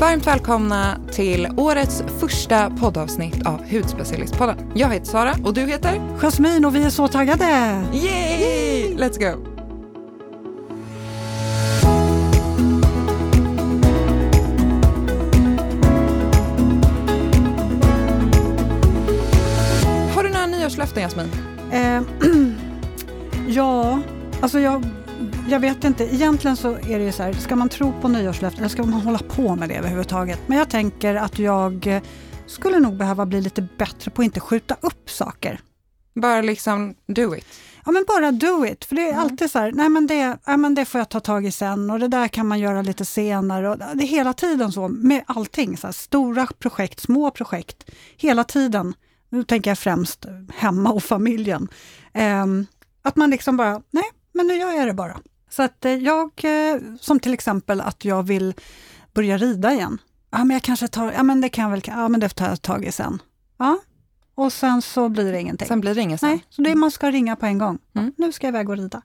Varmt välkomna till årets första poddavsnitt av Hudspecialistpodden. Jag heter Sara och du heter? Jasmin och vi är så taggade! Yay! Let's go! Har du några nyårslöften Jasmin? Eh, ja, alltså jag, jag vet inte. Egentligen så är det ju så här, ska man tro på nyårslöften eller ska man hålla på med det överhuvudtaget? Men jag tänker att jag eh, skulle nog behöva bli lite bättre på att inte skjuta upp saker. Bara liksom do it. Ja men bara do it, för det är Mm. alltid så här, nej men det, ja, men det får jag ta tag i sen och det där kan man göra lite senare. Och det är hela tiden så med allting, så här, stora projekt, små projekt, hela tiden. Nu tänker jag främst hemma och familjen. Ehm, att man liksom bara, nej men nu gör jag det bara. Så att eh, jag, eh, som till exempel att jag vill börja rida igen. Ja men jag kanske tar, ja men det kan jag väl, ja men det tar jag tag i sen. Ja, och sen så blir det ingenting. Sen blir det inget sen. Nej, så det är man ska ringa på en gång. Mm. Nu ska jag iväg och rida.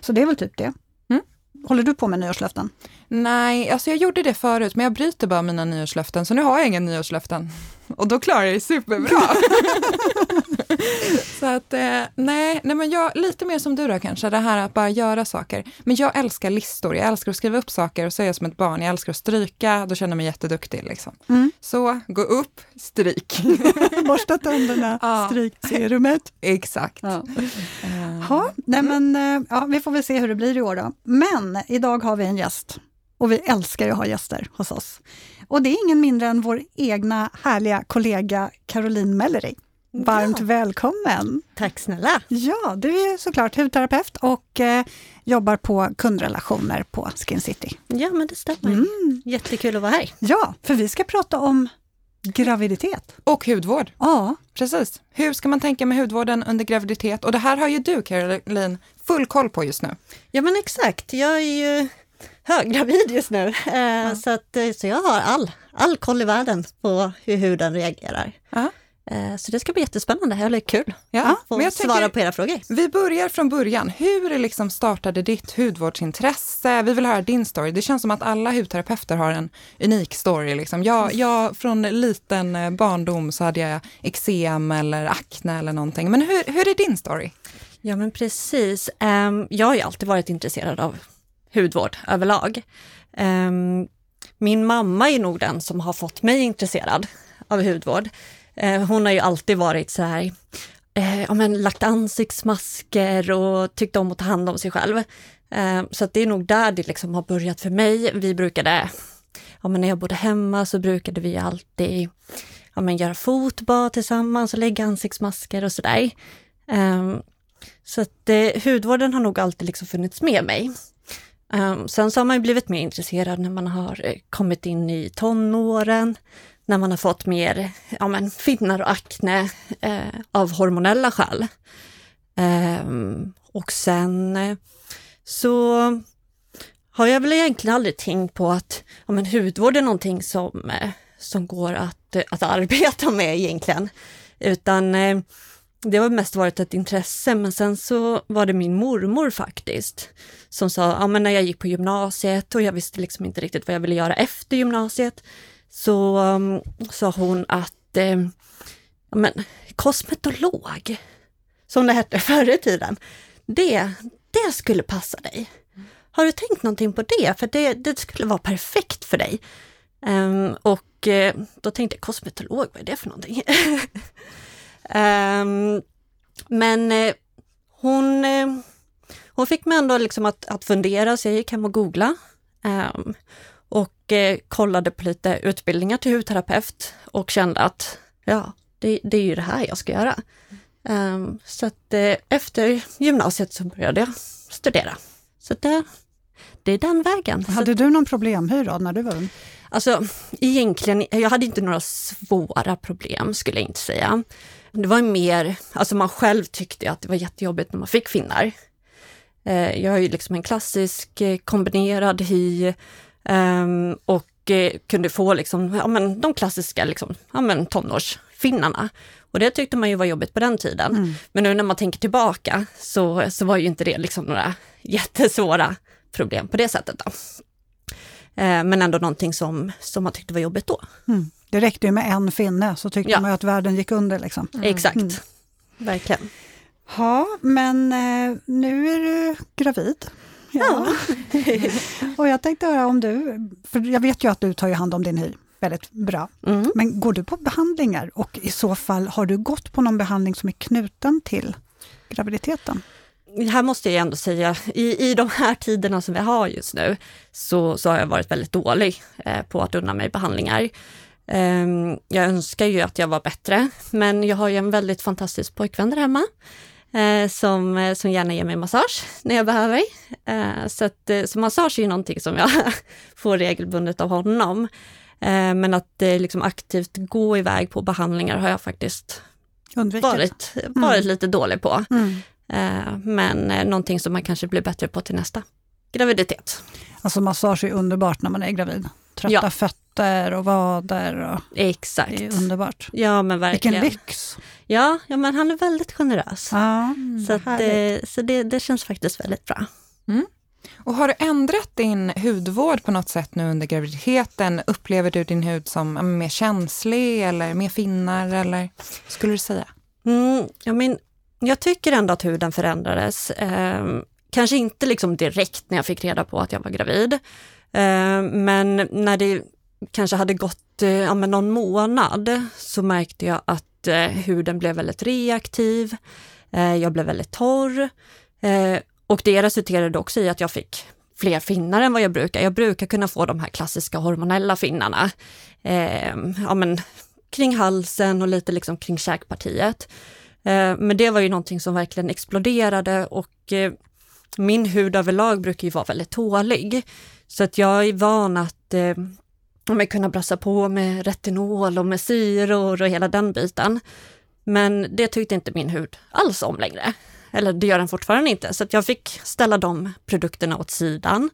Så det är väl typ det. Mm. Håller du på med nyårslöften? Nej, alltså jag gjorde det förut, men jag bryter bara mina nyårslöften, så nu har jag inga nyårslöften. Och då klarar jag det superbra. så att, eh, nej, nej men jag, lite mer som du då kanske, det här att bara göra saker. Men jag älskar listor, jag älskar att skriva upp saker och så är jag som ett barn, jag älskar att stryka, då känner jag mig jätteduktig. Liksom. Mm. Så, gå upp, stryk. Borsta tänderna, Ja. stryk serumet. Exakt. Ja. Eh, Ja, nej men, eh, ja, vi får väl se hur det blir i år då. Men idag har vi en gäst och vi älskar ju att ha gäster hos oss. Och det är ingen mindre än vår egna härliga kollega Caroline Mellery. Varmt Ja. välkommen! Tack snälla. Ja, du är såklart hudterapeut och eh, jobbar på kundrelationer på Skin City. Ja, men det stämmer. Mm. Jättekul att vara här. Ja, för vi ska prata om graviditet. Och hudvård. Ja, Precis. Hur ska man tänka med hudvården under graviditet? Och det här har ju du, Caroline, full koll på just nu. Ja, men exakt. Jag är ju höggravid just nu, eh, så, att, eh, så jag har all, all koll i världen på hur huden reagerar. Ja. Eh, så det ska bli jättespännande, eller kul. Ja, Få men jag svara på era frågor. vi börjar från början. Hur liksom startade ditt hudvårdsintresse? Vi vill höra din story. Det känns som att alla hudterapeuter har en unik story. Liksom. Jag, jag, från liten eh, barndom så hade jag eksem eller akne eller någonting. Men hur, hur är din story? Ja, men precis. Ehm, jag har ju alltid varit intresserad av hudvård överlag. Ehm, min mamma är nog den som har fått mig intresserad av hudvård. Eh, hon har ju alltid varit så här, eh, ja, men lagt ansiktsmasker och tyckt om att ta hand om sig själv. Eh, så att det är nog där det liksom har börjat för mig. Vi brukade, ja, men när jag bodde hemma så brukade vi alltid ja, men göra fotbad tillsammans och lägga ansiktsmasker och sådär. Eh, så att eh, hudvården har nog alltid liksom funnits med mig. Um, sen så har man ju blivit mer intresserad när man har kommit in i tonåren, när man har fått mer ja, men, finnar och akne eh, av hormonella skäl. Eh, och sen eh, så har jag väl egentligen aldrig tänkt på att ja, men, hudvård är någonting som, eh, som går att, eh, att arbeta med egentligen. Utan eh, det har mest varit ett intresse, men sen så var det min mormor faktiskt som sa, ja men när jag gick på gymnasiet och jag visste liksom inte riktigt vad jag ville göra efter gymnasiet, så um, sa hon att, eh, men kosmetolog, som det hette förr i tiden, det, det skulle passa dig. Har du tänkt någonting på det? För det, det skulle vara perfekt för dig. Um, och eh, då tänkte jag, kosmetolog, vad är det för någonting? um, men eh, hon, eh, hon fick mig ändå liksom att, att fundera, så jag gick hem och googlade Um, och eh, kollade på lite utbildningar till hudterapeut och kände att ja, det, det är ju det här jag ska göra. Ehm, så att eh, efter gymnasiet så började jag studera. Så det, det är den vägen. Hade du någon problemhy då när du var ung? Alltså egentligen, jag hade inte några svåra problem skulle jag inte säga. Det var mer, alltså man själv tyckte att det var jättejobbigt när man fick finnar. Eh, jag har ju liksom en klassisk kombinerad hy ehm, och eh, kunde få liksom, ja men de klassiska liksom, ja men tonårsfinnarna. Och det tyckte man ju var jobbigt på den tiden. Mm. Men nu när man tänker tillbaka så, så var ju inte det liksom några jättesvåra problem på det sättet. Då. Eh, men ändå någonting som, som man tyckte var jobbigt då. Mm. Det räckte ju med en finne så tyckte Ja. man ju att världen gick under. Liksom. Exakt, Mm. verkligen. Ja, men eh, nu är du gravid. Ja. och jag tänkte höra om du, för jag vet ju att du tar ju hand om din hy väldigt bra. Mm. Men går du på behandlingar och i så fall har du gått på någon behandling som är knuten till graviditeten? Här måste jag ändå säga, i, i de här tiderna som vi har just nu, så, så har jag varit väldigt dålig eh, på att unna mig behandlingar. Ehm, jag önskar ju att jag var bättre, men jag har ju en väldigt fantastisk pojkvän där hemma, som, eh, som gärna ger mig massage när jag behöver. Eh, så, att, eh, så massage är ju någonting som jag får regelbundet av honom. Eh, men att eh, liksom aktivt gå iväg på behandlingar har jag faktiskt Undvikit? varit, varit lite dålig på. Mm. Eh, Men eh, någonting som man kanske blir bättre på till nästa graviditet. Alltså massage är underbart när man är gravid. Trötta Ja. fötter och vader. Och Exakt. det är underbart. Ja men Vilken verkligen. lyx! Ja, ja men han är väldigt generös. Ja, Så, att, eh, så det, det känns faktiskt väldigt bra. Och har du ändrat din hudvård på något sätt nu under graviditeten? Upplever du din hud som mer känslig eller mer finnar eller skulle du säga? Mm, ja, men jag tycker ändå att huden förändrades. Eh, kanske inte liksom direkt när jag fick reda på att jag var gravid. Eh, men när det kanske hade gått eh, ja, någon månad så märkte jag att eh, huden blev väldigt reaktiv. Eh, jag blev väldigt torr. Eh, och det resulterade också i att jag fick fler finnar än vad jag brukar. Jag brukar kunna få de här klassiska hormonella finnarna. Eh, ja, men, kring halsen och lite liksom kring käkpartiet. Eh, Men det var ju någonting som verkligen exploderade och eh, min hud överlag brukar ju vara väldigt tålig. Så att jag är van att eh, eh, kunna brassa på med retinol och med syror och hela den biten. Men det tyckte inte min hud alls om längre. Eller det gör den fortfarande inte, så att jag fick ställa de produkterna åt sidan.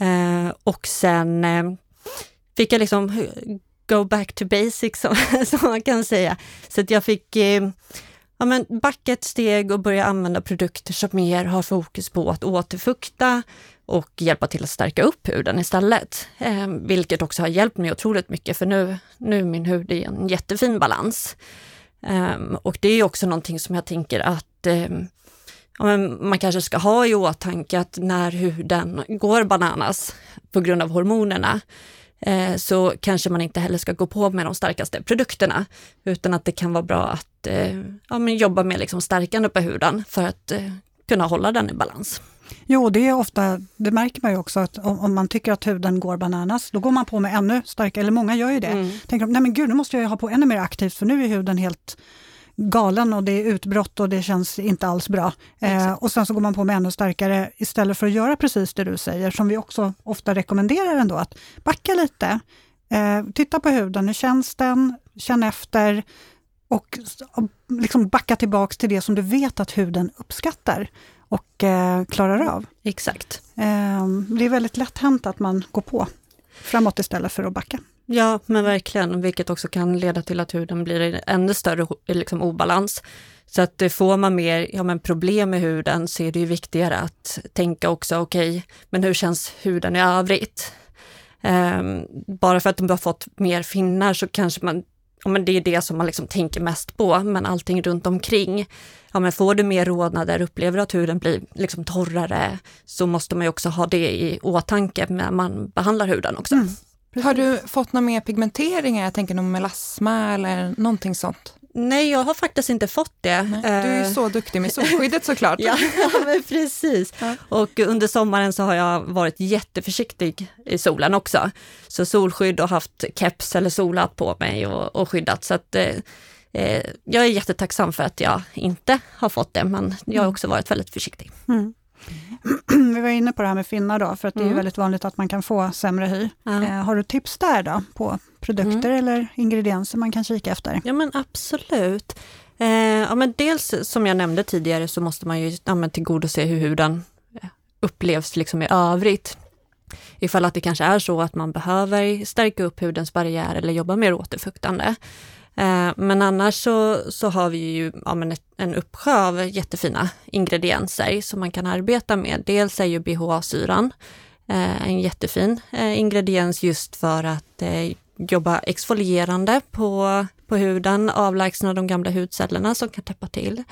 Eh, och sen eh, fick jag liksom go back to basics som, som man kan säga. Så att jag fick eh, ja, men backa ett steg och börja använda produkter som mer har fokus på att återfukta och hjälpa till att stärka upp huden istället. Eh, vilket också har hjälpt mig otroligt mycket för nu, nu är min hud i en jättefin balans. Eh, och det är också någonting som jag tänker att eh, ja, men man kanske ska ha i åtanke att när huden går bananas på grund av hormonerna eh, så kanske man inte heller ska gå på med de starkaste produkterna, utan att det kan vara bra att eh, ja, men jobba med liksom stärkande på huden för att eh, kunna hålla den i balans. Jo, det är ofta, det märker man ju också, att om, om man tycker att huden går bananas, då går man på med ännu starkare, eller många gör ju det. Mm. Tänker de, nej men gud, nu måste jag ha på ännu mer aktivt, för nu är huden helt galen och det är utbrott och det känns inte alls bra. Eh, och sen så går man på med ännu starkare istället för att göra precis det du säger, som vi också ofta rekommenderar ändå, att backa lite, eh, titta på huden, hur känns den, känn efter och liksom backa tillbaks till det som du vet att huden uppskattar och eh, klarar av. Exakt. Eh, det är väldigt lätt hänt att man går på framåt istället för att backa. Ja, men verkligen, vilket också kan leda till att huden blir i ännu större liksom, obalans. Så att får man mer ja, men problem med huden så är det ju viktigare att tänka också, okej, men hur känns huden i övrigt? Um, bara för att de har fått mer finnar så kanske man, ja men det är det som man liksom tänker mest på, men allting runt omkring. Ja men får du mer rodnader, upplever du att huden blir liksom torrare, så måste man ju också ha det i åtanke när man behandlar huden också. Mm. Har du fått någon mer pigmenteringar? Jag tänker någon melasma eller någonting sånt. Nej, jag har faktiskt inte fått det. Nej, Du är ju Eh, så duktig med solskyddet såklart. Ja, men precis. Ja. Och under sommaren så har jag varit jätteförsiktig i solen också. Så solskydd och haft keps eller solhatt på mig och, och skyddat. Så att, eh, eh, jag är jättetacksam för att jag inte har fått det, men jag har också varit väldigt försiktig. Mm. Vi var inne på det här med finnar då, för att det är Mm. väldigt vanligt att man kan få sämre hy. Ja. Eh, har du tips där då, på produkter Mm. eller ingredienser man kan kika efter? Ja men absolut. Eh, ja, men dels som jag nämnde tidigare så måste man ju ja, men tillgodose hur huden eh, upplevs liksom i övrigt. Ifall att det kanske är så att man behöver stärka upp hudens barriär eller jobba mer återfuktande. Eh, men annars så, så har vi ju ja, men ett, en uppsjö av jättefina ingredienser som man kan arbeta med. Dels är ju BHA-syran eh, en jättefin eh, ingrediens just för att jobba exfolierande på, på huden, avlägsna de gamla hudcellerna som kan täppa till.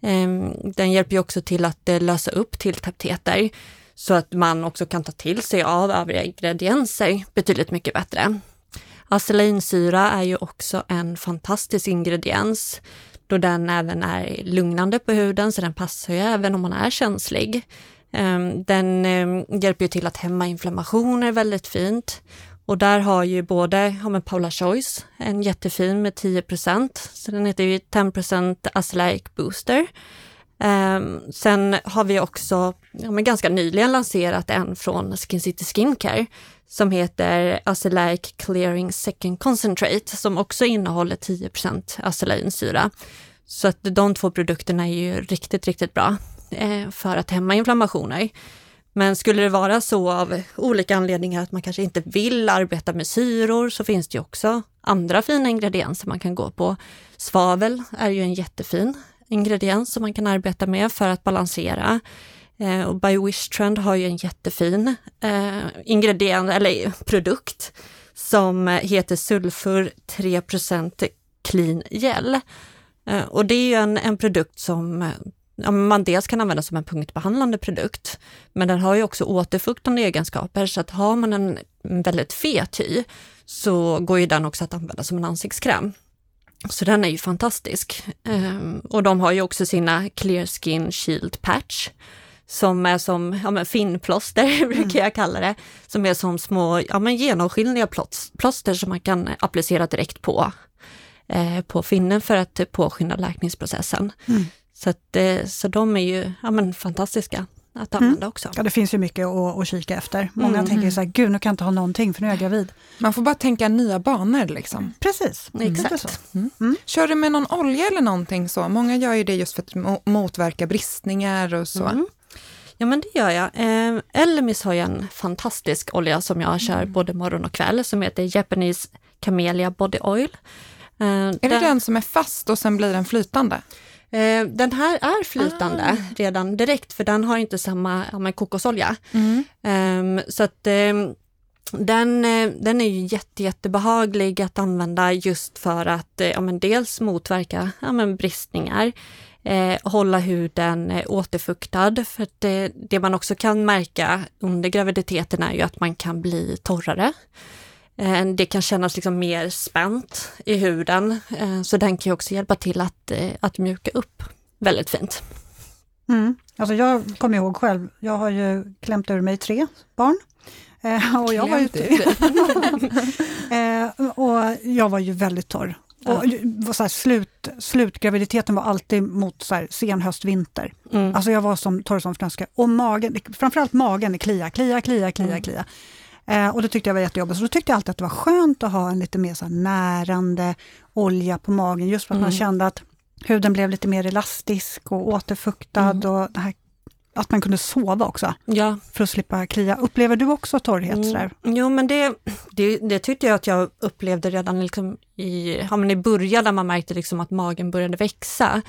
Ehm, den hjälper ju också till att lösa upp tilltäpptheter så att man också kan ta till sig av övriga ingredienser betydligt mycket bättre. Acelyinsyra är ju också en fantastisk ingrediens då den även är lugnande på huden så den passar ju även om man är känslig. Ehm, den ehm, hjälper ju till att hämma inflammationer väldigt fint. Och där har ju både ja, Paula Choice, en jättefin med 10 så den heter ju 10% Acelaic Booster. Um, sen har vi också ja, men ganska nyligen lanserat en från Skin City Skincare som heter Acelaic Clearing Second Concentrate som också innehåller 10% acelainsyra. Så att de två produkterna är ju riktigt, riktigt bra eh, för att hämma inflammationer. Men skulle det vara så av olika anledningar att man kanske inte vill arbeta med syror så finns det ju också andra fina ingredienser man kan gå på. Svavel är ju en jättefin ingrediens som man kan arbeta med för att balansera. Eh, och Trend har ju en jättefin eh, ingrediens, eller produkt som eh, heter Sulfur 3% Clean Gel. Eh, och det är ju en, en produkt som eh, ja, man dels kan använda som en punktbehandlande produkt, men den har ju också återfuktande egenskaper så att har man en väldigt fet hy så går ju den också att använda som en ansiktskräm. Så den är ju fantastisk. Ehm, och de har ju också sina Clear Skin Shield Patch som är som ja, men finplåster, mm. brukar jag kalla det, som är som små ja, men genomskinliga plåster som man kan applicera direkt på, eh, på finnen för att påskynda läkningsprocessen. Mm. Så, att, eh, så de är ju ja, men fantastiska att mm. använda mm. också. Ja, det finns ju mycket att, att kika efter. Många mm. tänker så här, gud nu kan jag inte ha någonting för nu är jag gravid. Man får bara tänka nya banor liksom. Precis, mm. exakt. Mm. mm. Kör du med någon olja eller någonting så? Många gör ju det just för att motverka bristningar och så. Ja men det gör jag. Eh, Elemis har ju en fantastisk olja som jag kör mm. både morgon och kväll som heter Japanese Camellia Body Oil. Eh, är den, det den som är fast och sen blir den flytande? Eh, den här är flytande ah. redan direkt för den har inte samma ja, kokosolja. Mm. Um, så att um, den, eh, den är ju jätte, jättebehaglig att använda just för att ja, men dels motverka ja, men bristningar, eh, hålla huden eh, återfuktad. För det, det, man också kan märka under graviditeten är ju att man kan bli torrare. Eh, det kan kännas liksom mer spänt i huden, eh, så den kan ju också hjälpa till att, eh, att mjuka upp väldigt fint. Mm. Alltså jag kommer ihåg själv, jag har ju klämt ur mig tre barn. och, jag var ju, och jag var ju väldigt torr. Och så här, slut, slutgraviditeten var alltid mot så här, sen höst, vinter. Mm. Alltså jag var som torr som fnöske. Och magen, framförallt magen, klia, klia, klia, klia, mm. klia. Eh, och det tyckte jag var jättejobbigt. Så då tyckte jag alltid att det var skönt att ha en lite mer så närande olja på magen, just för att mm. man kände att huden blev lite mer elastisk och återfuktad mm. och här, att man kunde sova också, ja. för att slippa klia. Upplever du också torrhet? Mm. Jo, men det, det, det, tyckte jag att jag upplevde redan liksom i, ja, men i början, när man märkte liksom att magen började växa.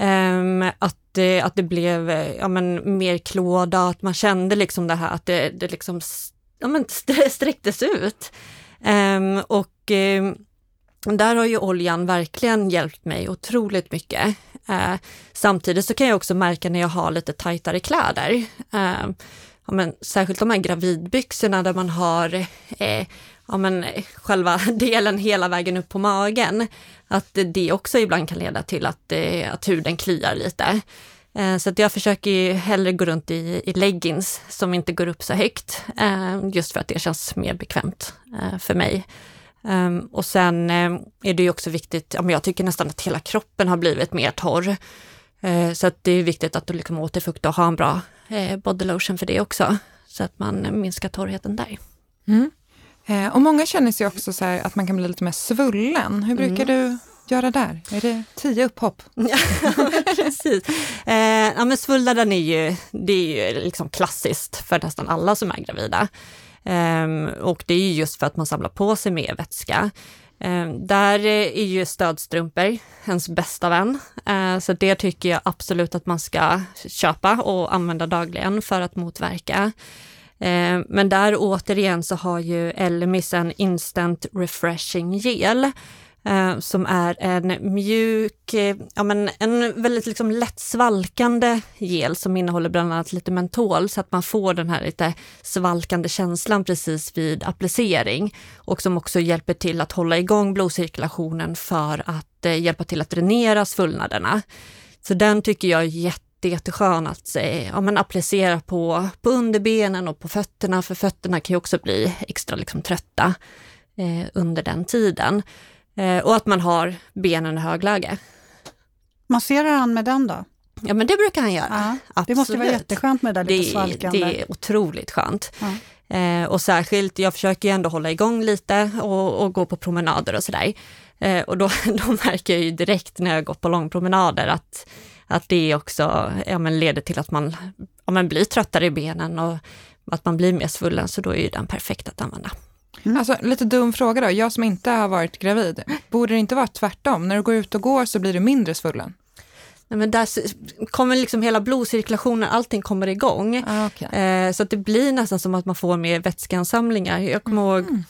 Um, att, det, att det blev ja, men, mer klåda, att man kände liksom det här att det, det liksom ja, men sträcktes ut. Um, och um, där har ju oljan verkligen hjälpt mig otroligt mycket. Eh, samtidigt så kan jag också märka när jag har lite tajtare kläder. eh, ja, men, särskilt de här gravidbyxorna där man har eh, ja, men, själva delen hela vägen upp på magen. Att det också ibland kan leda till att, eh, att huden kliar lite. Eh, så att jag försöker hellre gå runt i, i leggings som inte går upp så högt, eh, just för att det känns mer bekvämt eh, för mig. Ehm, och sen är det ju också viktigt, jag tycker nästan att hela kroppen har blivit mer torr. Så att det är viktigt att du liksom återfukta och ha en bra body lotion för det också, så att man minskar torrheten där. Mm. Och många känner sig också så här att man kan bli lite mer svullen. Hur brukar mm. du göra där? Är det tio upphopp? ja, precis. Eh, ja, men svullnaden är ju, det är ju liksom klassiskt för nästan alla som är gravida. Ehm, och det är just för att man samlar på sig mer vätska. Ehm, där är ju stödstrumpor ens bästa vän, eh, så det tycker jag absolut att man ska köpa och använda dagligen för att motverka. Ehm, men där återigen så har ju Elmis en Instant Refreshing Gel eh, som är en mjuk, eh, ja men en väldigt liksom lätt svalkande gel som innehåller bland annat lite mentol så att man får den här lite svalkande känslan precis vid applicering och som också hjälper till att hålla igång blodcirkulationen för att eh, hjälpa till att dränera svullnaderna. Så den tycker jag är jätte jätteskön att eh, ja, men applicera på, på underbenen och på fötterna, för fötterna kan ju också bli extra liksom, trötta eh, under den tiden. Eh, och att man har benen i högläge. Masserar han med den då? Ja men det brukar han göra. Ja, det måste vara jätteskönt med det där lite det, svalkande. Det är otroligt skönt. Ja. Eh, och särskilt, jag försöker ju ändå hålla igång lite och, och gå på promenader och sådär. Eh, och då, då märker jag ju direkt när jag går på långpromenader att, att det också ja, men leder till att man ja, men blir tröttare i benen och att man blir mer svullen, så då är ju den perfekt att använda. Mm. Alltså lite dum fråga då, jag som inte har varit gravid, borde det inte vara tvärtom? När du går ut och går så blir du mindre svullen? Nej, men där kommer liksom hela blodcirkulationen, allting kommer igång. Ah, okay. eh, så att det blir nästan som att man får mer vätskeansamlingar. Jag kommer mm. ihåg,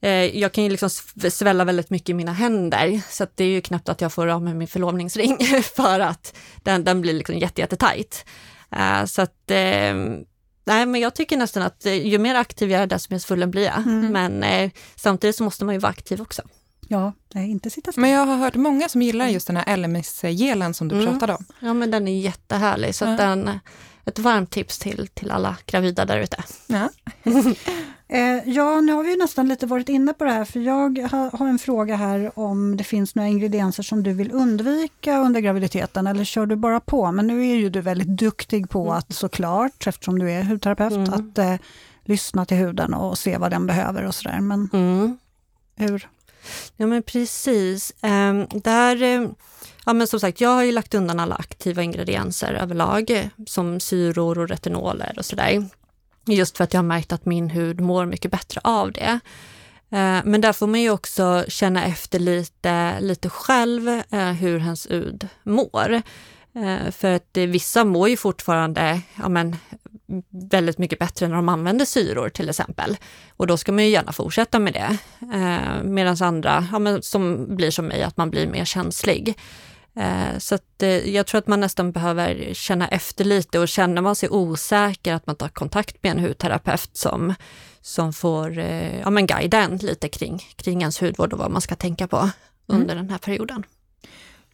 eh, jag kan ju liksom svälla väldigt mycket i mina händer, så att det är ju knappt att jag får av med min förlovningsring för att den, den blir liksom jättejättetajt. Eh, så att eh, Nej, men jag tycker nästan att eh, ju mer aktiv jag är, desto mer svullen blir jag. Mm. Men eh, samtidigt så måste man ju vara aktiv också. Ja, nej, inte sitta still. Men jag har hört många som gillar just den här LMS-gelen som du mm. pratade om. Ja, men den är jättehärlig. Så ja. den, ett varmt tips till, till alla gravida där ute. Ja. eh, ja, nu har vi nästan lite varit inne på det här, för jag har, en fråga här om det finns några ingredienser som du vill undvika under graviditeten, eller kör du bara på? Men nu är ju du väldigt duktig på mm. att såklart, eftersom du är hudterapeut, mm. att eh, lyssna till huden och se vad den behöver och sådär. Men mm. hur? Ja men precis. Um, där, um, ja men som sagt, jag har ju lagt undan alla aktiva ingredienser överlag, som syror och retinoler och sådär. Just för att jag har märkt att min hud mår mycket bättre av det. Eh, men där får man ju också känna efter lite, lite själv eh, hur ens hud mår. Eh, för att vissa mår ju fortfarande ja, men, väldigt mycket bättre när de använder syror till exempel. Och då ska man ju gärna fortsätta med det. Medan andra, ja, men som blir som mig, att man blir mer känslig. Eh, så att, eh, jag tror att man nästan behöver känna efter lite och känner man sig osäker att man tar kontakt med en hudterapeut som, som får eh, ja, men guida en lite kring, kring ens hudvård och vad man ska tänka på under mm. den här perioden.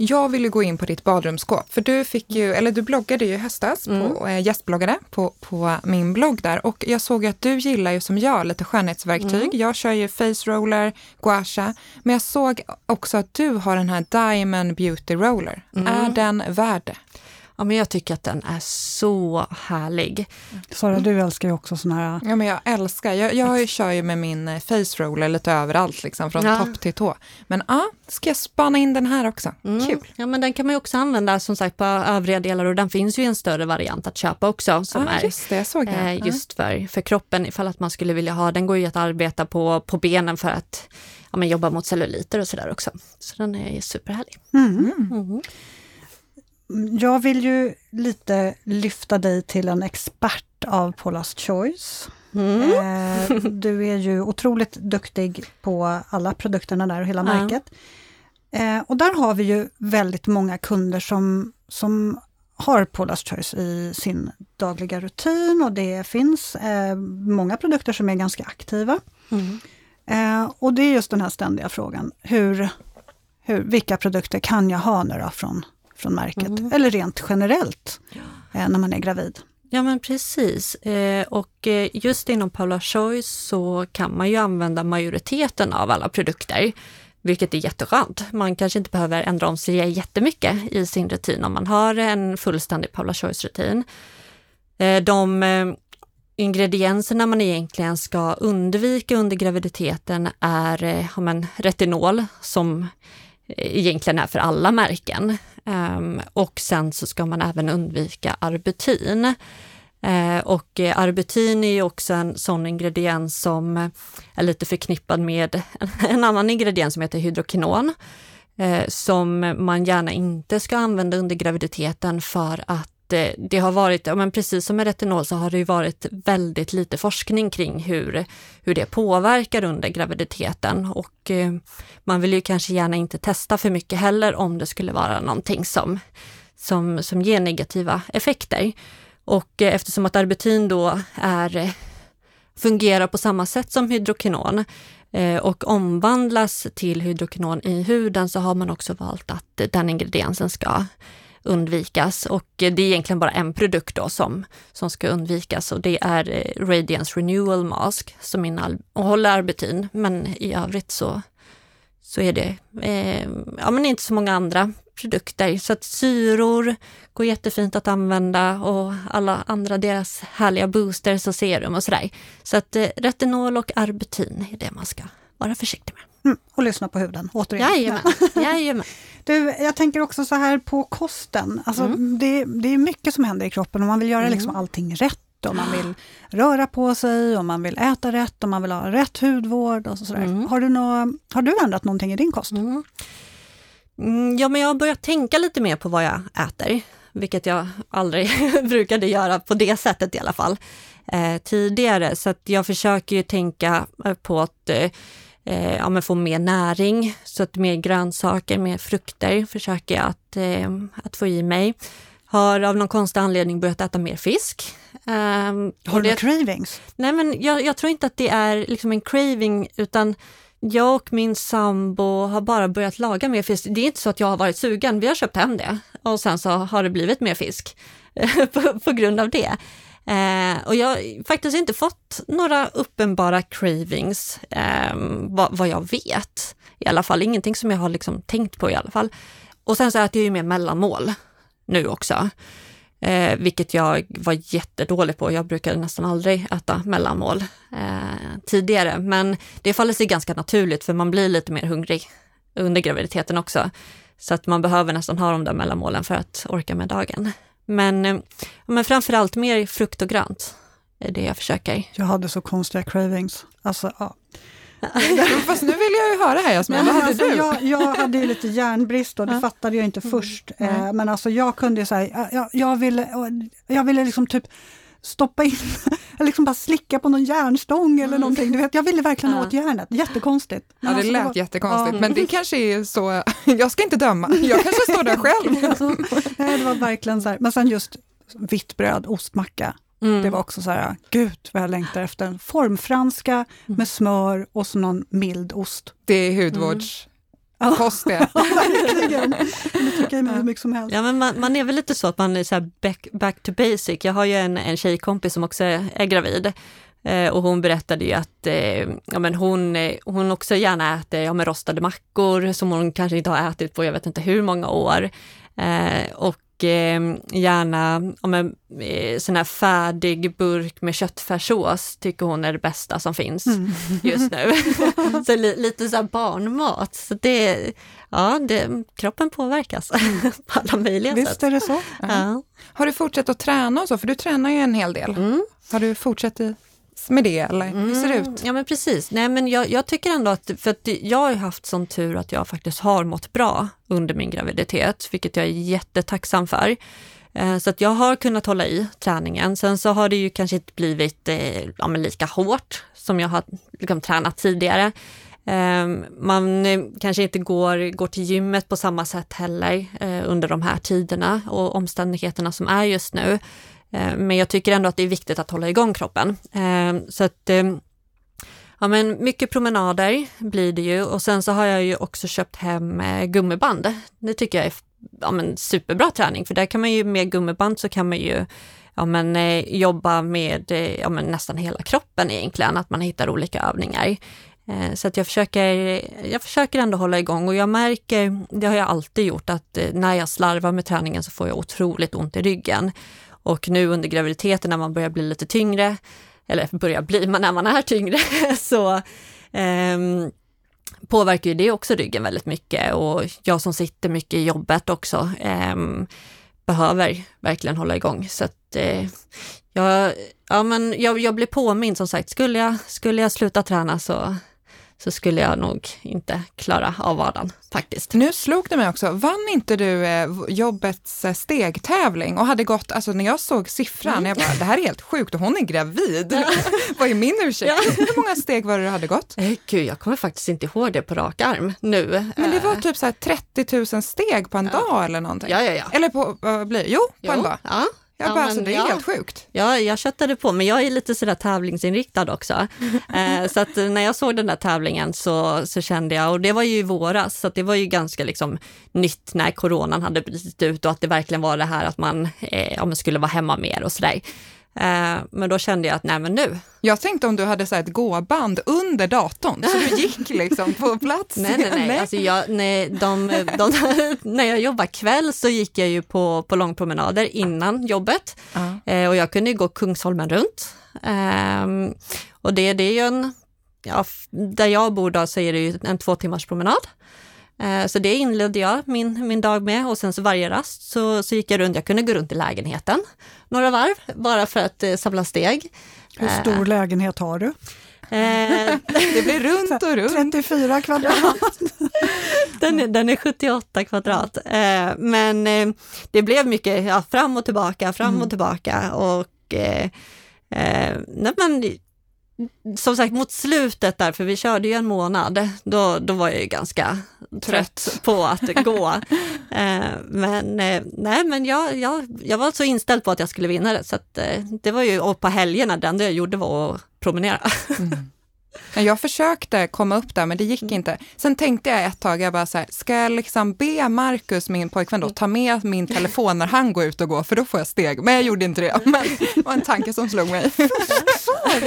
Jag ville gå in på ditt badrumsskåp, för du fick ju, eller du bloggade ju i höstas, mm. på, äh, gästbloggade på, på min blogg där och jag såg att du gillar ju som jag lite skönhetsverktyg. Mm. Jag kör ju face roller, gua sha, men jag såg också att du har den här Diamond Beauty Roller. Mm. Är den värd det? Ja, men jag tycker att den är så härlig. Sara, du älskar ju också såna här... Ja, men jag älskar. Jag, jag kör ju med min eh, face roller lite överallt, liksom, från ja. topp till tå. Men ja, ska jag spana in den här också. Mm. Kul. Ja, men den kan man ju också använda som sagt på övriga delar och den finns ju i en större variant att köpa också. Som ah, är just det, jag såg det. Eh, just för, för kroppen, ifall att man skulle vilja ha. Den går ju att arbeta på, på benen för att ja, men jobba mot celluliter och sådär också. Så den är superhärlig. Mm. Mm. Jag vill ju lite lyfta dig till en expert av Paula's Choice. Mm. Eh, du är ju otroligt duktig på alla produkterna där och hela mm. märket. Eh, och där har vi ju väldigt många kunder som, som har Paula's Choice i sin dagliga rutin och det finns eh, många produkter som är ganska aktiva. Mm. och det är just den här ständiga frågan, hur, hur, vilka produkter kan jag ha nu då från från märket, mm. eller rent generellt eh, när man är gravid. Ja men precis. Eh, och eh, just inom Paula Choice så kan man ju använda majoriteten av alla produkter, vilket är jätteskönt. Man kanske inte behöver ändra om sig jättemycket i sin rutin om man har en fullständig Paula Choice-rutin. De ingredienserna man egentligen ska undvika under graviditeten är ja, men, retinol som egentligen är för alla märken. Ehm, och sen så ska man även undvika arbutin. Ehm, och eh, arbutin är ju också en sån ingrediens som är lite förknippad med en annan ingrediens som heter hydrokinon, eh, som man gärna inte ska använda under graviditeten för att det har varit, ja men precis som med retinol så har det ju varit väldigt lite forskning kring hur, hur det påverkar under graviditeten och eh, man vill ju kanske gärna inte testa för mycket heller om det skulle vara någonting som, som, som ger negativa effekter. Och eh, eftersom att arbutin då är, eh, fungerar på samma sätt som hydrokinon eh, och omvandlas till hydrokinon i huden så har man också valt att den ingrediensen ska undvikas och eh, det är egentligen bara en produkt då som, som ska undvikas och det är eh, Radiance Renewal Mask som innehåller arbutin men i övrigt så, så är det eh, ja, men inte så många andra produkter. Så att syror går jättefint att använda och alla andra deras härliga boosters och serum och sådär. Så att eh, retinol och arbutin är det man ska vara försiktig med. Mm, och lyssna på huden, återigen. Jajamän. Jajamän. Du, jag tänker också så här på kosten. Alltså, mm. det, det är mycket som händer i kroppen och man vill göra liksom mm. allting rätt. Och man vill röra på sig och man vill äta rätt och man vill ha rätt hudvård. Och så mm. Har, du nå, har du ändrat någonting i din kost? Mm. mm. Ja, men jag har börjat tänka lite mer på vad jag äter, vilket jag aldrig brukade göra på det sättet i alla fall eh, tidigare. Så att jag försöker ju tänka på att eh, eh, ja, men få mer näring, så att mer grönsaker, mer frukter försöker jag att, eh, att få i mig. Har av någon konstig anledning börjat äta mer fisk. Um, har du det, cravings? Nej, men jag, jag, tror inte att det är liksom en craving, utan jag och min sambo har bara börjat laga mer fisk. Det är inte så att jag har varit sugen, vi har köpt hem det och sen så har det blivit mer fisk på, på grund av det. Eh, och jag har faktiskt inte fått några uppenbara cravings, eh, vad, vad, jag vet. I alla fall ingenting som jag har liksom tänkt på i alla fall. Och sen så äter jag ju mer mellanmål nu också, eh, vilket jag var jättedålig på. Jag brukade nästan aldrig äta mellanmål eh, tidigare, men det faller sig ganska naturligt för man blir lite mer hungrig under graviditeten också. Så att man behöver nästan ha de där mellanmålen för att orka med dagen. Men, eh, men framförallt mer frukt och grönt är det jag försöker. Jag hade så konstiga cravings. Alltså, ja. Fast nu vill jag ju höra här Jasmin, vad hade alltså, du? Jag, jag hade ju lite järnbrist och det ja. fattade jag inte mm. först. Mm. men alltså jag kunde ju säga, jag, jag, ville, jag ville liksom typ stoppa in, liksom bara slicka på någon järnstång eller mm. någonting. Du vet, jag ville verkligen åt järnet, jättekonstigt. Ja, det alltså, lät jättekonstigt, ja. men det kanske är så, jag ska inte döma, jag kanske står där själv. Nej, det var verkligen så här, men sen just vitt bröd, ostmacka. Mm. Det var också så här, gud vad jag längtar efter en formfranska mm. med smör och så någon mild ost. Det är hudvårds... Kost det. Verkligen. Det tycker jag hur mycket som helst. Ja, men man, man, är väl lite så att man är så back, back to basic. Jag har ju en, en tjejkompis som också är, är gravid. Eh, och hon berättade ju att eh, ja, men hon, eh, hon också gärna äter ja, men rostade mackor som hon kanske inte har ätit på jag vet inte hur många år. Eh, och eh, gärna om en eh, sån här färdig burk med köttfärssås tycker hon är det bästa som finns mm. just nu. så li, lite så här barnmat. Så det, ja, det, kroppen påverkas på alla möjliga Visst sätt. Visst är det så. Ja. Har du fortsatt att träna och så? För du tränar ju en hel del. Mm. Har du fortsatt i med det eller hur ser det mm, ut? Ja men precis. Nej, men jag, jag, tycker ändå att, för att jag har haft sån tur att jag faktiskt har mått bra under min graviditet, vilket jag är jättetacksam för. Eh, så att jag har kunnat hålla i träningen. Sen så har det ju kanske inte blivit eh, ja, lika hårt som jag har liksom, tränat tidigare. Eh, man kanske inte går, går till gymmet på samma sätt heller under de här tiderna och omständigheterna som är just nu. Eh, men jag tycker ändå att det är viktigt att hålla igång kroppen. Eh, så att eh, Ja men mycket promenader blir det ju och sen så har jag ju också köpt hem gummiband. Det tycker jag är ja, men superbra träning för där kan man ju med gummiband så kan man ju ja, men, jobba med ja, men nästan hela kroppen egentligen, att man hittar olika övningar. Så att jag försöker, jag försöker ändå hålla igång och jag märker, det har jag alltid gjort, att när jag slarvar med träningen så får jag otroligt ont i ryggen. Och nu under graviditeten när man börjar bli lite tyngre, eller börjar bli men när man är tyngre, så eh, påverkar ju det också ryggen väldigt mycket och jag som sitter mycket i jobbet också eh, behöver verkligen hålla igång. Så att eh, jag, ja, men jag, jag blir påmind som sagt, skulle jag, skulle jag sluta träna så så skulle jag nog inte klara av vardagen faktiskt. Nu slog det mig också, vann inte du eh, jobbets eh, stegtävling och hade gått, alltså när jag såg siffran, Mm. jag bara, det här är helt sjukt och hon är gravid. Vad är min ursäkt? Ja. Hur många steg var det du hade gått? Eh, Gud, jag kommer faktiskt inte ihåg det på rak arm nu. Men det var Eh, typ så här 30 000 steg på en dag eller någonting. Ja, ja, ja. Eller på, vad blir det? Jo, på Jo, en dag. Ja, Jag ja, bara, men så det är ja. helt sjukt. Ja, jag köttade på, men jag är lite sådär tävlingsinriktad också. Eh, så att eh, när jag såg den där tävlingen så, så kände jag, och det var ju i våras, så det var ju ganska liksom nytt när coronan hade brutit ut och att det verkligen var det här att man, eh, ja, man skulle vara hemma mer och sådär. Eh, men då kände jag att nej men nu, Jag tänkte om du hade så ett gåband under datorn, så du gick liksom på plats. nej nej nej, Alltså jag, nej de, de, när jag jobbade kväll så gick jag ju på, på långpromenader innan jobbet. Eh, och jag kunde ju gå Kungsholmen runt. Ehm, och det, det är ju en, ja, där jag bor då så är det ju en två timmars promenad. Eh, så det inledde jag min, min dag med och sen så varje rast så, så gick jag runt, jag kunde gå runt i lägenheten några varv bara för att eh, samla steg. Hur stor lägenhet har du? Eh, Det blir runt och runt. 34 kvadrat. den, är, den är 78 kvadrat. Eh, men eh, det blev mycket ja, fram och tillbaka, fram och tillbaka och eh, eh, nej, men, som sagt mot slutet där, för vi körde ju en månad, då, då var jag ju ganska trött på att gå. Eh, men eh, nej, men jag, jag, jag var så inställd på att jag skulle vinna det, så att, eh, det var ju, och på helgerna, det enda jag gjorde var att promenera. Men Jag försökte komma upp där, men det gick inte. Sen tänkte jag ett tag, jag bara så här, ska jag liksom be Marcus, min pojkvän då, ta med min telefon när han går ut och går, för då får jag steg. Men jag gjorde inte det. Men det var en tanke som slog mig.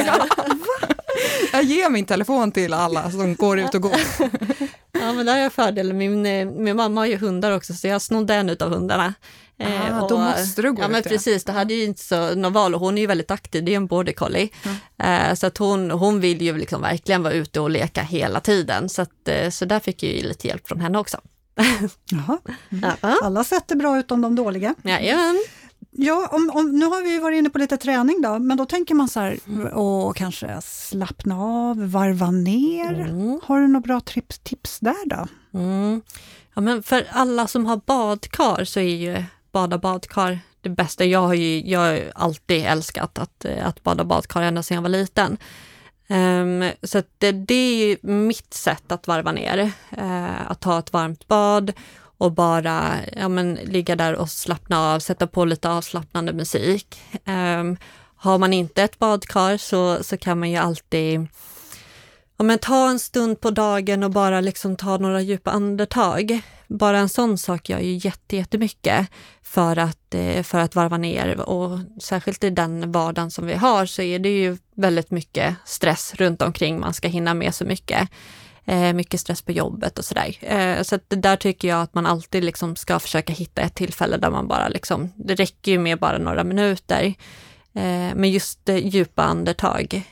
Ja. Jag ger min telefon till alla som går ut och går. Ja, men där har jag fördelen. Min, eh, min mamma har ju hundar också, så jag snodde en av hundarna. Eh, Ah, då måste du gå Ja, men ut, ja. precis. Det hade ju inte så något val och hon är ju väldigt aktiv, det är ju en border collie. Eh, så att hon, hon vill ju liksom verkligen vara ute och leka hela tiden. Så, att, eh, så där fick jag ju lite hjälp från henne också. Jaha. Ja, Alla sätt är bra utom de dåliga. Jajamän. Ja, om, om, nu har vi ju varit inne på lite träning då, men då tänker man så här, åh, kanske slappna av, varva ner. Mm. Har du några bra tips, tips där då? Mm. Ja, men för alla som har badkar så är ju bada badkar det bästa. Jag har ju jag har alltid älskat att, eh, att bada badkar ända sedan jag var liten. Um, så att det, det är ju mitt sätt att varva ner. uh, att ta ett varmt bad och bara ja, men, ligga där och slappna av, sätta på lite avslappnande musik. Um, har man inte ett badkar så, så kan man ju alltid Ja, men ta en stund på dagen och bara liksom ta några djupa andetag. Bara en sån sak gör ju jätte, jättemycket för att, eh, för att varva ner och särskilt i den vardagen som vi har så är det ju väldigt mycket stress runt omkring. Man ska hinna med så mycket. Eh, mycket stress på jobbet och sådär. Eh, så att där tycker jag att man alltid liksom ska försöka hitta ett tillfälle där man bara liksom, det räcker ju med bara några minuter. Men just djupa andetag,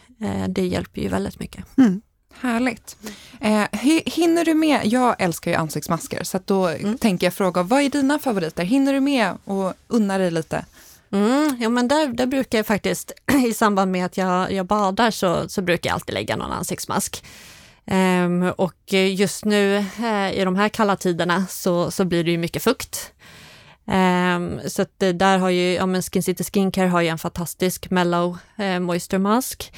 det hjälper ju väldigt mycket. Mm. Härligt. Eh, hi- hinner du med, jag älskar ju ansiktsmasker, så då tänker jag fråga, vad är dina favoriter? Hinner du med och unna dig lite? Mm, ja, men där, där brukar jag faktiskt, i samband med att jag, jag badar, så, så brukar jag alltid lägga någon ansiktsmask. Ehm, och just nu eh, i de här kalla tiderna så, så blir det ju mycket fukt. Ehm, så att det där har ju, ja men Skin City Skincare har ju en fantastisk Mellow eh, Moisture Mask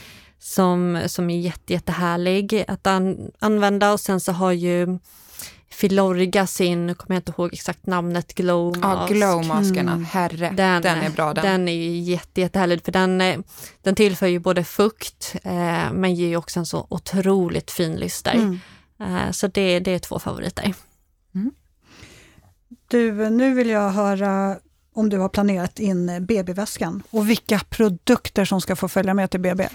som, som är jätte, jättehärlig att an, använda och sen så har ju Filorga sin, nu kommer jag inte ihåg exakt namnet, Glow Ja, Mask. glowmaskerna, herre, den, är bra den. Den är jätte, jättehärlig för den, eh, den tillför ju både fukt eh, men ger ju också en så otroligt fin lyster. Mm. Eh, så det, det är två favoriter. Du, nu vill jag höra om du har planerat in BB-väskan och vilka produkter som ska få följa med till BB.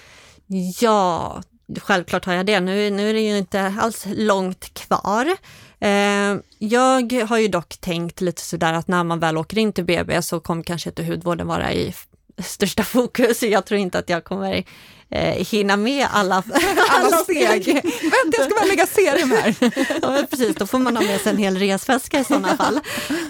Ja, självklart har jag det. Nu, nu är det ju inte alls långt kvar. Eh, jag har ju dock tänkt lite sådär att när man väl åker in till BB så kommer kanske inte hudvården vara i största fokus. Jag tror inte att jag kommer eh, hinna med alla, Alla steg. Vänta, jag ska bara lägga serum här. ja, precis, då får man ha med sig en hel resväska i sådana fall.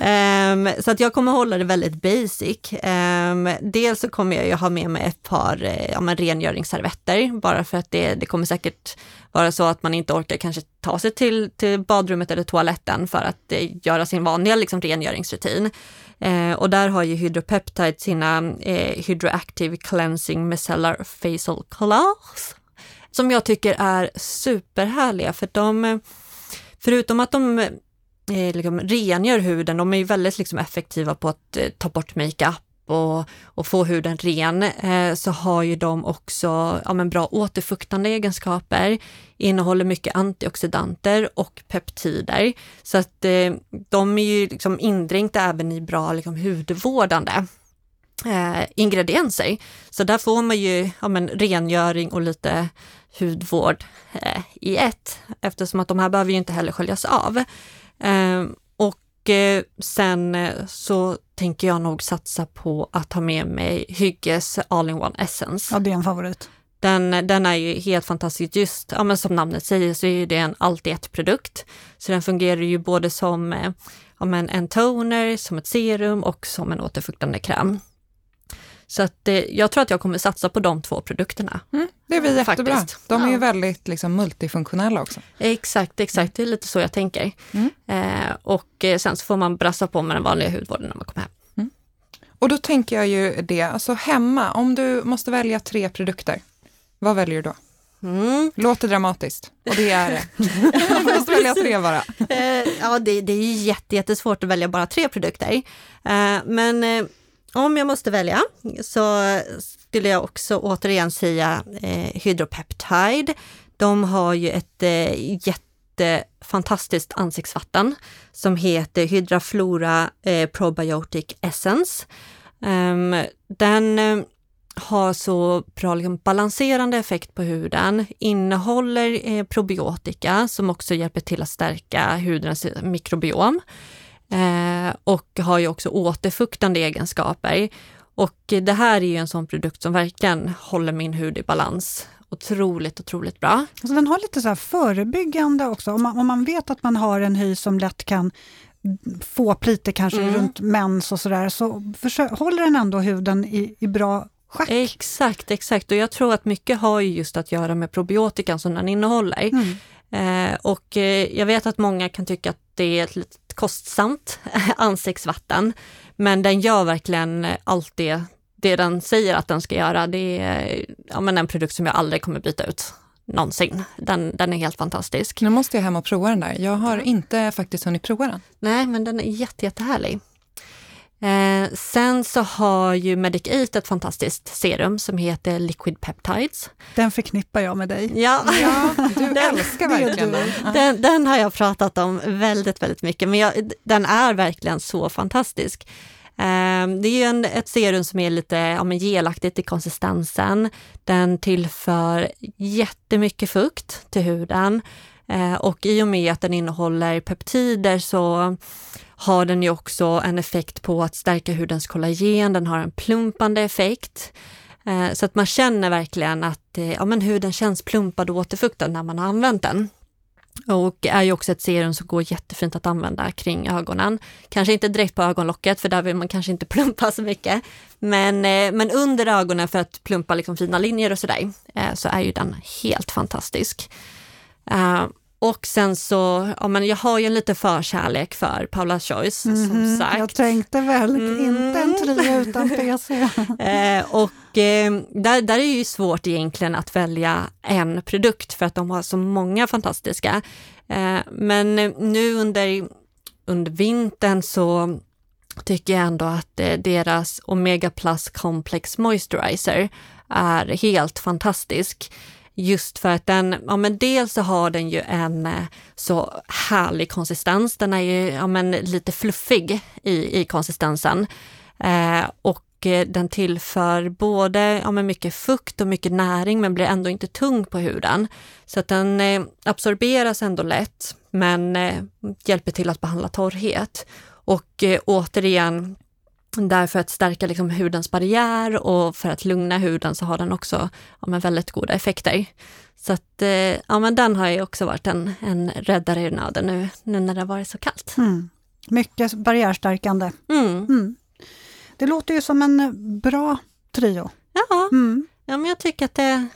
Ehm, så att jag kommer hålla det väldigt basic. Um, dels så kommer jag ju ha med mig ett par eh, ja, men rengöringsservetter, bara för att det, det kommer säkert vara så att man inte orkar kanske ta sig till, till badrummet eller toaletten för att eh, göra sin vanliga liksom, rengöringsrutin. Eh, och där har ju Hydropeptide sina eh, Hydroactive Cleansing Micellar Facial Cloths, som jag tycker är superhärliga för de, förutom att de eh, liksom rengör huden, de är ju väldigt liksom effektiva på att eh, ta bort makeup och, och få huden ren, eh, så har ju de också ja, men bra återfuktande egenskaper, innehåller mycket antioxidanter och peptider. Så att eh, de är ju liksom indränkta även i bra liksom, hudvårdande eh, ingredienser. Så där får man ju ja, men, rengöring och lite hudvård eh, i ett, eftersom att de här behöver ju inte heller sköljas av. Eh, Eh, sen eh, så tänker jag nog satsa på att ha med mig Hygges All-in-One Essence. Ja, det är en favorit. Den, den är ju helt fantastisk. Just ja, men som namnet säger så är det en allt i ett produkt. Så den fungerar ju både som eh, ja, men en toner, som ett serum och som en återfuktande kräm. Så att, eh, jag tror att jag kommer satsa på de två produkterna. Mm, det blir jättebra. Faktiskt. De är ju Ja. väldigt liksom, multifunktionella också. Exakt, exakt. Det är lite så jag tänker. Mm. Eh, och eh, sen så får man brassa på med den vanliga hudvården när man kommer hem. Och då tänker jag ju det, alltså hemma, om du måste välja tre produkter, vad väljer du då? Mm. Låter dramatiskt, och det är det. du måste välja tre bara. Eh, ja, det, det är ju jätte, jättesvårt att välja bara tre produkter. Eh, men om jag måste välja så skulle jag också återigen säga eh, Hydropeptide. De har ju ett eh, jättefantastiskt ansiktsvatten som heter Hydraflora eh, Probiotic Essence. Um, den eh, har så bra liksom, balanserande effekt på huden, innehåller eh, probiotika som också hjälper till att stärka hudens mikrobiom eh, och har ju också återfuktande egenskaper. Och det här är ju en sån produkt som verkligen håller min hud i balans. Otroligt, otroligt bra. Alltså den har lite så här förebyggande också. Om man, om man vet att man har en hy som lätt kan få lite kanske Mm. runt mens och sådär, så försö- håller den ändå huden i, i bra schack. Exakt, exakt. Och jag tror att mycket har ju just att göra med probiotikan som den innehåller. Mm. Eh, och eh, jag vet att många kan tycka att det är ett lite kostsamt ansiktsvatten, men den gör verkligen allt det, det den säger att den ska göra. Det är ja, men en produkt som jag aldrig kommer byta ut någonsin. Den, den är helt fantastisk. Nu måste jag hem och prova den där. Jag har inte faktiskt hunnit prova den. Nej, men den är jätte, jättehärlig. Eh, sen så har ju Medic 8 ett fantastiskt serum som heter Liquid Peptides. Den förknippar jag med dig. Ja, Ja, du Den- älskar verkligen den. Den, den har jag pratat om väldigt, väldigt mycket, men jag, den är verkligen så fantastisk. Ehm, det är ju en, ett serum som är lite ja, men gelaktigt i konsistensen. Den tillför jättemycket fukt till huden Eh, Eh, och i och med att den innehåller peptider så har den ju också en effekt på att stärka hudens kollagen. Den har en plumpande effekt. Eh, så att man känner verkligen att eh, ja, men huden känns plumpad och återfuktad när man har använt den. Och är ju också ett serum som går jättefint att använda kring ögonen. Kanske inte direkt på ögonlocket för där vill man kanske inte plumpa så mycket. Men, men under ögonen för att plumpa liksom fina linjer och sådär så är ju den helt fantastisk. Och sen så, ja men jag har ju en lite förkärlek för Paula Choice som Mhm, sagt. Jag tänkte väl, Mm. inte en trio utan PC. Eh, och eh, där, där är det ju svårt egentligen att välja en produkt för att de har så många fantastiska. Eh, men nu under, under vintern så tycker jag ändå att eh, deras Omega Plus Complex Moisturizer är helt fantastisk. Just för att den, ja men dels så har den ju en eh, så härlig konsistens, den är ju ja men lite fluffig i, i konsistensen. Eh, och eh, den tillför både ja, men mycket fukt och mycket näring men blir ändå inte tung på huden. Så att den eh, absorberas ändå lätt men eh, hjälper till att behandla torrhet. Och eh, återigen, därför att stärka liksom, hudens barriär och för att lugna huden så har den också ja, väldigt goda effekter. Så att, eh, ja men den har ju också varit en, en räddare i nöden nu, nu när det har varit så kallt. Mm. Mycket barriärstärkande. Mm. Mm. Det låter ju som en bra trio. Ja, Mm. ja men jag tycker att det,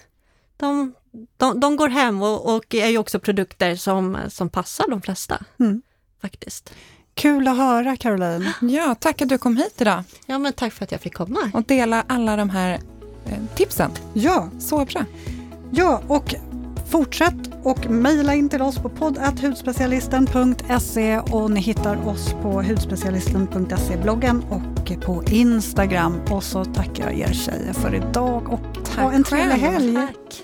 de, de, de går hem och, och är ju också produkter som, som passar de flesta. Mm. Faktiskt. Kul att höra Caroline. Ja, tack att du kom hit idag Ja, men tack för att jag fick komma. och dela alla de här eh, tipsen. Ja, Så bra. ja och fortsätt och mejla in till oss på podd.hudspecialisten.se och ni hittar oss på hudspecialisten.se bloggen och på Instagram. Och så tackar jag er tjejer för idag och ha en trevlig helg. Tack.